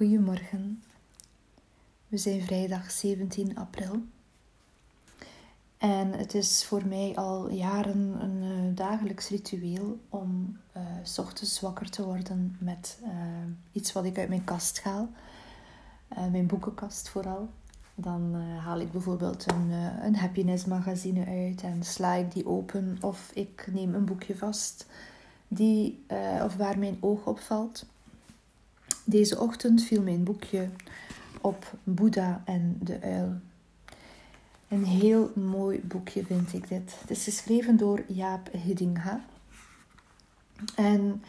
Goedemorgen. We zijn vrijdag 17 april. En het is voor mij al jaren een uh, dagelijks ritueel om uh, s ochtends wakker te worden met uh, iets wat ik uit mijn kast haal. mijn boekenkast vooral. Dan haal ik bijvoorbeeld een, een happiness magazine uit en sla ik die open. Of ik neem een boekje vast die, of waar mijn oog op valt. Deze ochtend viel mijn boekje op Boeddha en de uil. Een heel mooi boekje vind ik dit. Het is geschreven door Jaap Hiddinga. En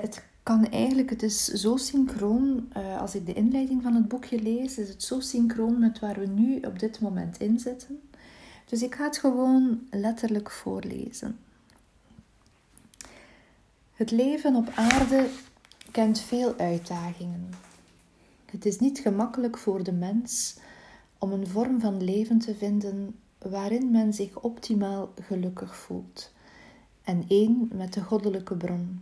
het kan eigenlijk, het is zo synchroon, uh, als ik de inleiding van het boekje lees, is het zo synchroon met waar we nu op dit moment in zitten. Dus ik ga het gewoon letterlijk voorlezen. Het leven op aarde kent veel uitdagingen. Het is niet gemakkelijk voor de mens om een vorm van leven te vinden waarin men zich optimaal gelukkig voelt en één met de goddelijke bron.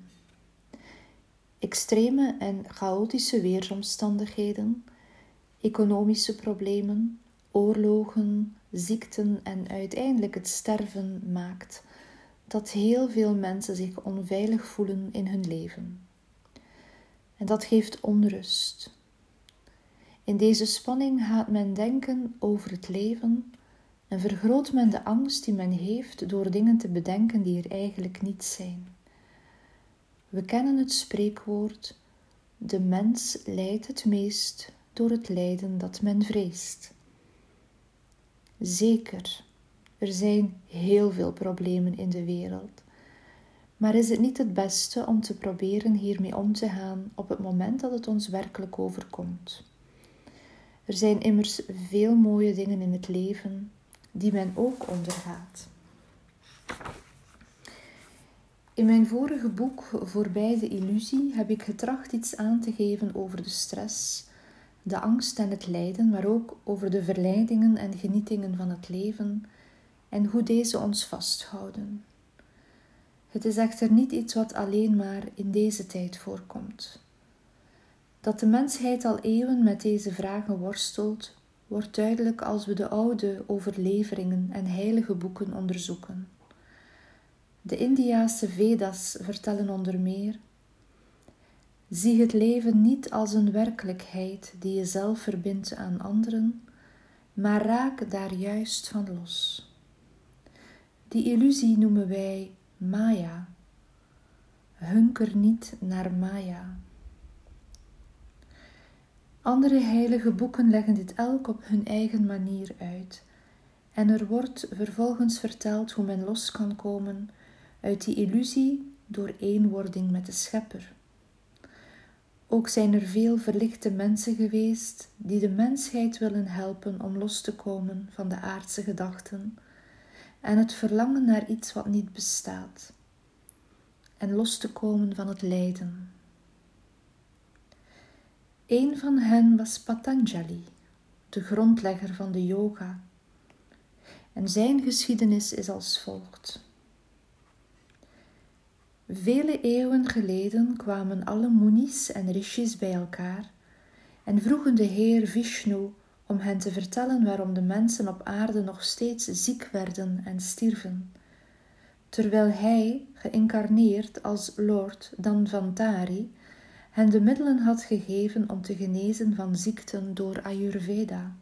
Extreme en chaotische weersomstandigheden, economische problemen, oorlogen, ziekten en uiteindelijk het sterven maakt dat heel veel mensen zich onveilig voelen in hun leven. En dat geeft onrust. In deze spanning gaat men denken over het leven en vergroot men de angst die men heeft door dingen te bedenken die er eigenlijk niet zijn. We kennen het spreekwoord: de mens lijdt het meest door het lijden dat men vreest. Zeker, er zijn heel veel problemen in de wereld. Maar is het niet het beste om te proberen hiermee om te gaan op het moment dat het ons werkelijk overkomt? Er zijn immers veel mooie dingen in het leven die men ook ondergaat. In mijn vorige boek Voorbij de illusie heb ik getracht iets aan te geven over de stress, de angst en het lijden, maar ook over de verleidingen en genietingen van het leven en hoe deze ons vasthouden. Het is echter niet iets wat alleen maar in deze tijd voorkomt. Dat de mensheid al eeuwen met deze vragen worstelt, wordt duidelijk als we de oude overleveringen en heilige boeken onderzoeken. De Indiaanse Vedas vertellen onder meer: Zie het leven niet als een werkelijkheid die je zelf verbindt aan anderen, maar raak daar juist van los. Die illusie noemen wij Maya. Hunker niet naar Maya. Andere heilige boeken leggen dit elk op hun eigen manier uit. En er wordt vervolgens verteld hoe men los kan komen uit die illusie door eenwording met de Schepper. Ook zijn er veel verlichte mensen geweest die de mensheid willen helpen om los te komen van de aardse gedachten en het verlangen naar iets wat niet bestaat, en los te komen van het lijden. Een van hen was Patanjali, de grondlegger van de yoga, en zijn geschiedenis is als volgt. Vele eeuwen geleden kwamen alle munis en rishis bij elkaar en vroegen de Heer Vishnu om hen te vertellen waarom de mensen op aarde nog steeds ziek werden en stierven, terwijl hij, geïncarneerd als Lord Danvantari, hen de middelen had gegeven om te genezen van ziekten door Ayurveda.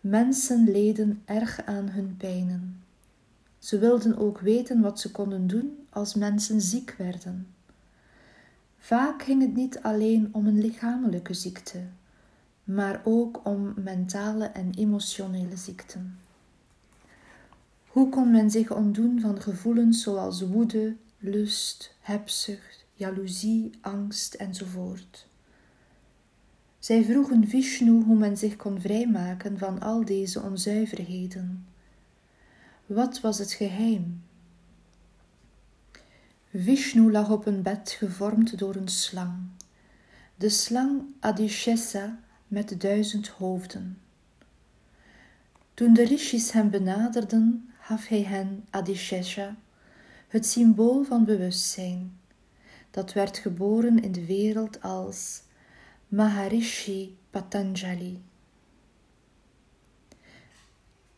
Mensen leden erg aan hun pijnen. Ze wilden ook weten wat ze konden doen als mensen ziek werden. Vaak ging het niet alleen om een lichamelijke ziekte, maar ook om mentale en emotionele ziekten. Hoe kon men zich ontdoen van gevoelens zoals woede, lust, hebzucht, jaloezie, angst enzovoort? Zij vroegen Vishnu hoe men zich kon vrijmaken van al deze onzuiverheden. Wat was het geheim? Vishnu lag op een bed gevormd door een slang. De slang Adishesa met duizend hoofden. Toen de rishis hem benaderden, gaf hij hen Adishesha, het symbool van bewustzijn, dat werd geboren in de wereld als Maharishi Patanjali.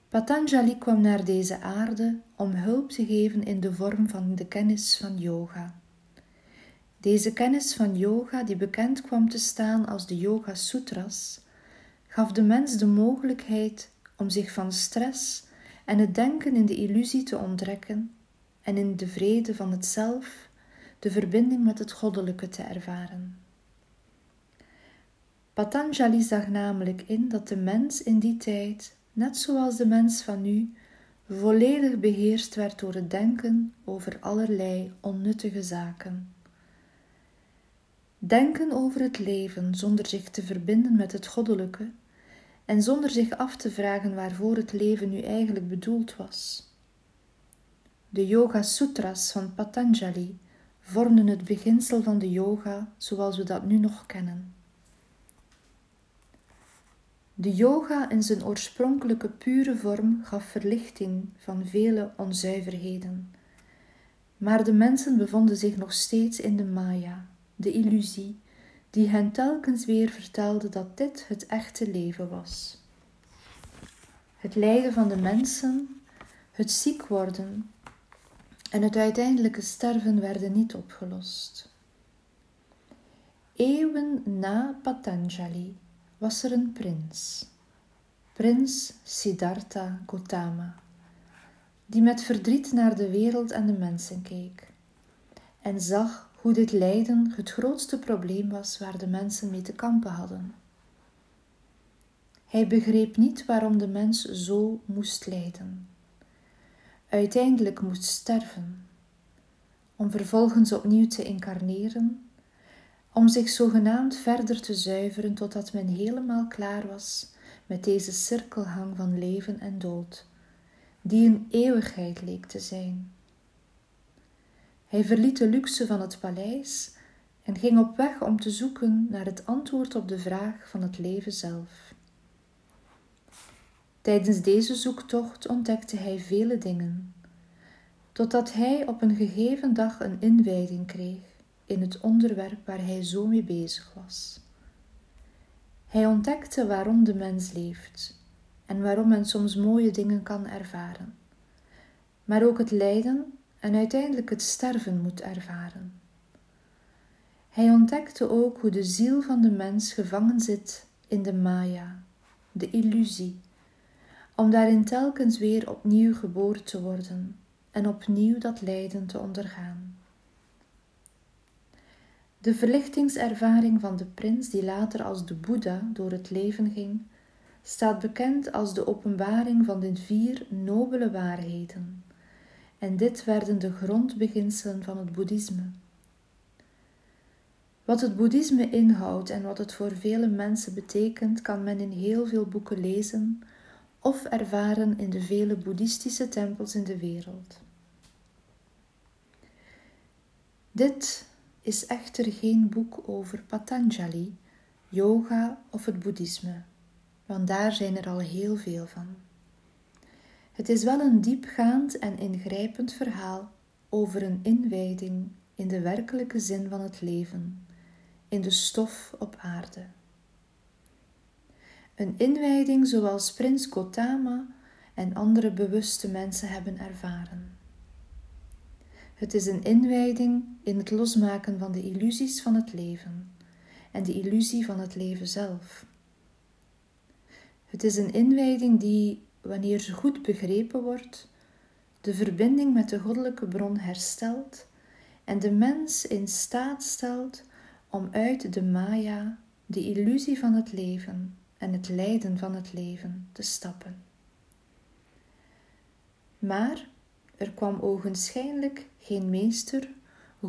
Patanjali kwam naar deze aarde om hulp te geven in de vorm van de kennis van yoga. Deze kennis van yoga, die bekend kwam te staan als de Yoga Sutras, gaf de mens de mogelijkheid om zich van stress en het denken in de illusie te onttrekken en in de vrede van het zelf de verbinding met het goddelijke te ervaren. Patanjali zag namelijk in dat de mens in die tijd, net zoals de mens van nu, volledig beheerst werd door het denken over allerlei onnuttige zaken. Denken over het leven zonder zich te verbinden met het goddelijke en zonder zich af te vragen waarvoor het leven nu eigenlijk bedoeld was. De Yoga Sutras van Patanjali vormden het beginsel van de yoga zoals we dat nu nog kennen. De yoga in zijn oorspronkelijke pure vorm gaf verlichting van vele onzuiverheden. Maar de mensen bevonden zich nog steeds in de maya, de illusie, die hen telkens weer vertelde dat dit het echte leven was. Het lijden van de mensen, het ziek worden en het uiteindelijke sterven werden niet opgelost. Eeuwen na Patanjali was er een prins, prins Siddhartha Gautama, die met verdriet naar de wereld en de mensen keek en zag hoe dit lijden het grootste probleem was waar de mensen mee te kampen hadden. Hij begreep niet waarom de mens zo moest lijden, uiteindelijk moest sterven, om vervolgens opnieuw te incarneren om zich zogenaamd verder te zuiveren totdat men helemaal klaar was met deze cirkelhang van leven en dood, die een eeuwigheid leek te zijn. Hij verliet de luxe van het paleis en ging op weg om te zoeken naar het antwoord op de vraag van het leven zelf. Tijdens deze zoektocht ontdekte hij vele dingen, totdat hij op een gegeven dag een inwijding kreeg in het onderwerp waar hij zo mee bezig was. Hij ontdekte waarom de mens leeft en waarom men soms mooie dingen kan ervaren, maar ook het lijden en uiteindelijk het sterven moet ervaren. Hij ontdekte ook hoe de ziel van de mens gevangen zit in de Maya, de illusie, om daarin telkens weer opnieuw geboren te worden en opnieuw dat lijden te ondergaan. De verlichtingservaring van de prins, die later als de Boeddha door het leven ging, staat bekend als de openbaring van de vier nobele waarheden. En dit werden de grondbeginselen van het boeddhisme. Wat het boeddhisme inhoudt en wat het voor vele mensen betekent, kan men in heel veel boeken lezen of ervaren in de vele boeddhistische tempels in de wereld. Dit is echter geen boek over Patanjali, yoga of het boeddhisme, want daar zijn er al heel veel van. Het is wel een diepgaand en ingrijpend verhaal over een inwijding in de werkelijke zin van het leven, in de stof op aarde. Een inwijding zoals prins Gotama en andere bewuste mensen hebben ervaren. Het is een inwijding in het losmaken van de illusies van het leven en de illusie van het leven zelf. Het is een inwijding die, wanneer ze goed begrepen wordt, de verbinding met de goddelijke bron herstelt en de mens in staat stelt om uit de Maya, de illusie van het leven en het lijden van het leven, te stappen. Maar er kwam ogenschijnlijk geen meester,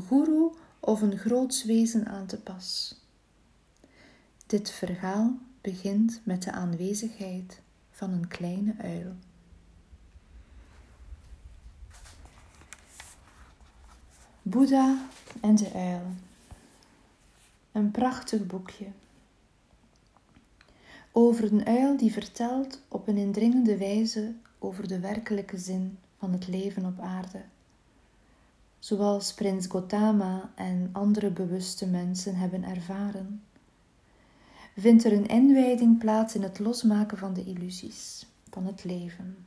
guru of een groots wezen aan te pas. Dit verhaal begint met de aanwezigheid van een kleine uil. Boeddha en de uil. Een prachtig boekje. Over een uil die vertelt op een indringende wijze over de werkelijke zin van het leven op aarde. Zoals prins Gotama en andere bewuste mensen hebben ervaren. Vindt er een inwijding plaats in het losmaken van de illusies van het leven.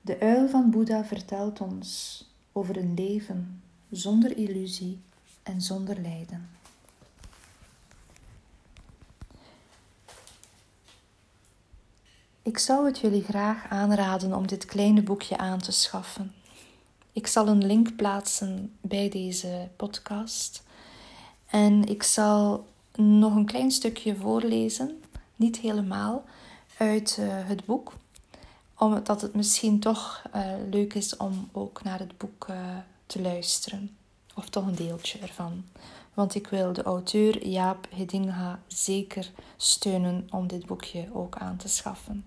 De uil van Boeddha vertelt ons over een leven zonder illusie en zonder lijden. Ik zou het jullie graag aanraden om dit kleine boekje aan te schaffen. Ik zal een link plaatsen bij deze podcast. En ik zal nog een klein stukje voorlezen, niet helemaal, uit uh, het boek. Omdat het misschien toch uh, leuk is om ook naar het boek uh, te luisteren. Of toch een deeltje ervan. Want ik wil de auteur Jaap Hedinga zeker steunen om dit boekje ook aan te schaffen.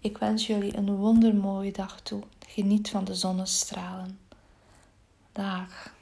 Ik wens jullie een wondermooie dag toe. Geniet van de zonnestralen. Dag.